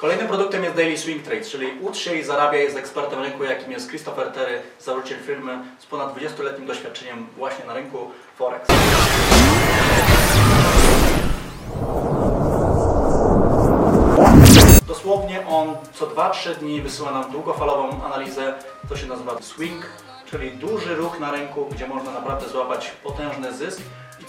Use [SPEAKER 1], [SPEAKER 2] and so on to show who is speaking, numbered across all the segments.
[SPEAKER 1] Kolejnym produktem jest Daily Swing Trade, czyli ucz się i zarabiaj jest ekspertem rynku, jakim jest Christopher Terry, założyciel firmy z ponad 20-letnim doświadczeniem właśnie na rynku Forex. Dosłownie on co 2-3 dni wysyła nam długofalową analizę, to się nazywa swing, czyli duży ruch na rynku, gdzie można naprawdę złapać potężny zysk.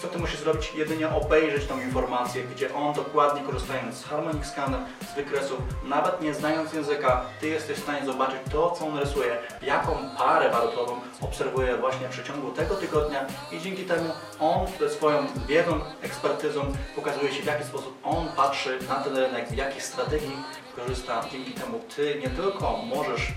[SPEAKER 1] Co ty musisz zrobić? Jedynie obejrzeć tą informację, gdzie on dokładnie korzystając z harmonic scanner, z wykresów, nawet nie znając języka, ty jesteś w stanie zobaczyć to, co on rysuje, jaką parę walutową obserwuje właśnie w przeciągu tego tygodnia i dzięki temu on ze swoją wiedzą, ekspertyzą pokazuje się, w jaki sposób on patrzy na ten rynek, w jakich strategii korzysta. Dzięki temu ty nie tylko możesz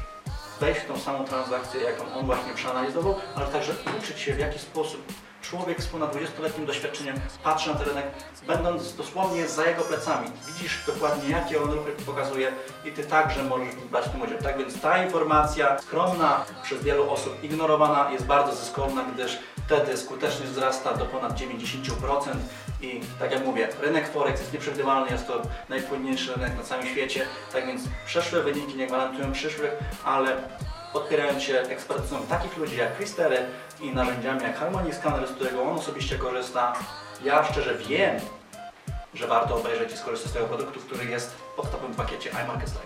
[SPEAKER 1] wejść w tą samą transakcję, jaką on właśnie przeanalizował, ale także uczyć się, w jaki sposób człowiek z ponad 20-letnim doświadczeniem patrzy na ten rynek, będąc dosłownie za jego plecami. Widzisz dokładnie, jakie on ruchy pokazuje i Ty także możesz brać w tym udział. Tak więc ta informacja, skromna, przez wielu osób ignorowana, jest bardzo zyskowna, gdyż wtedy skutecznie wzrasta do ponad 90% i tak jak mówię, rynek Forex jest nieprzewidywalny, jest to najpłynniejszy rynek na całym świecie, tak więc przeszłe wyniki nie gwarantują przyszłych, ale podpierając się ekspertyzą takich ludzi jak Chris Terry i narzędziami jak Harmonic Scanner, z którego on osobiście korzysta, ja szczerze wiem, że warto obejrzeć i skorzystać z tego produktu, który jest w podstawowym pakiecie iMarket.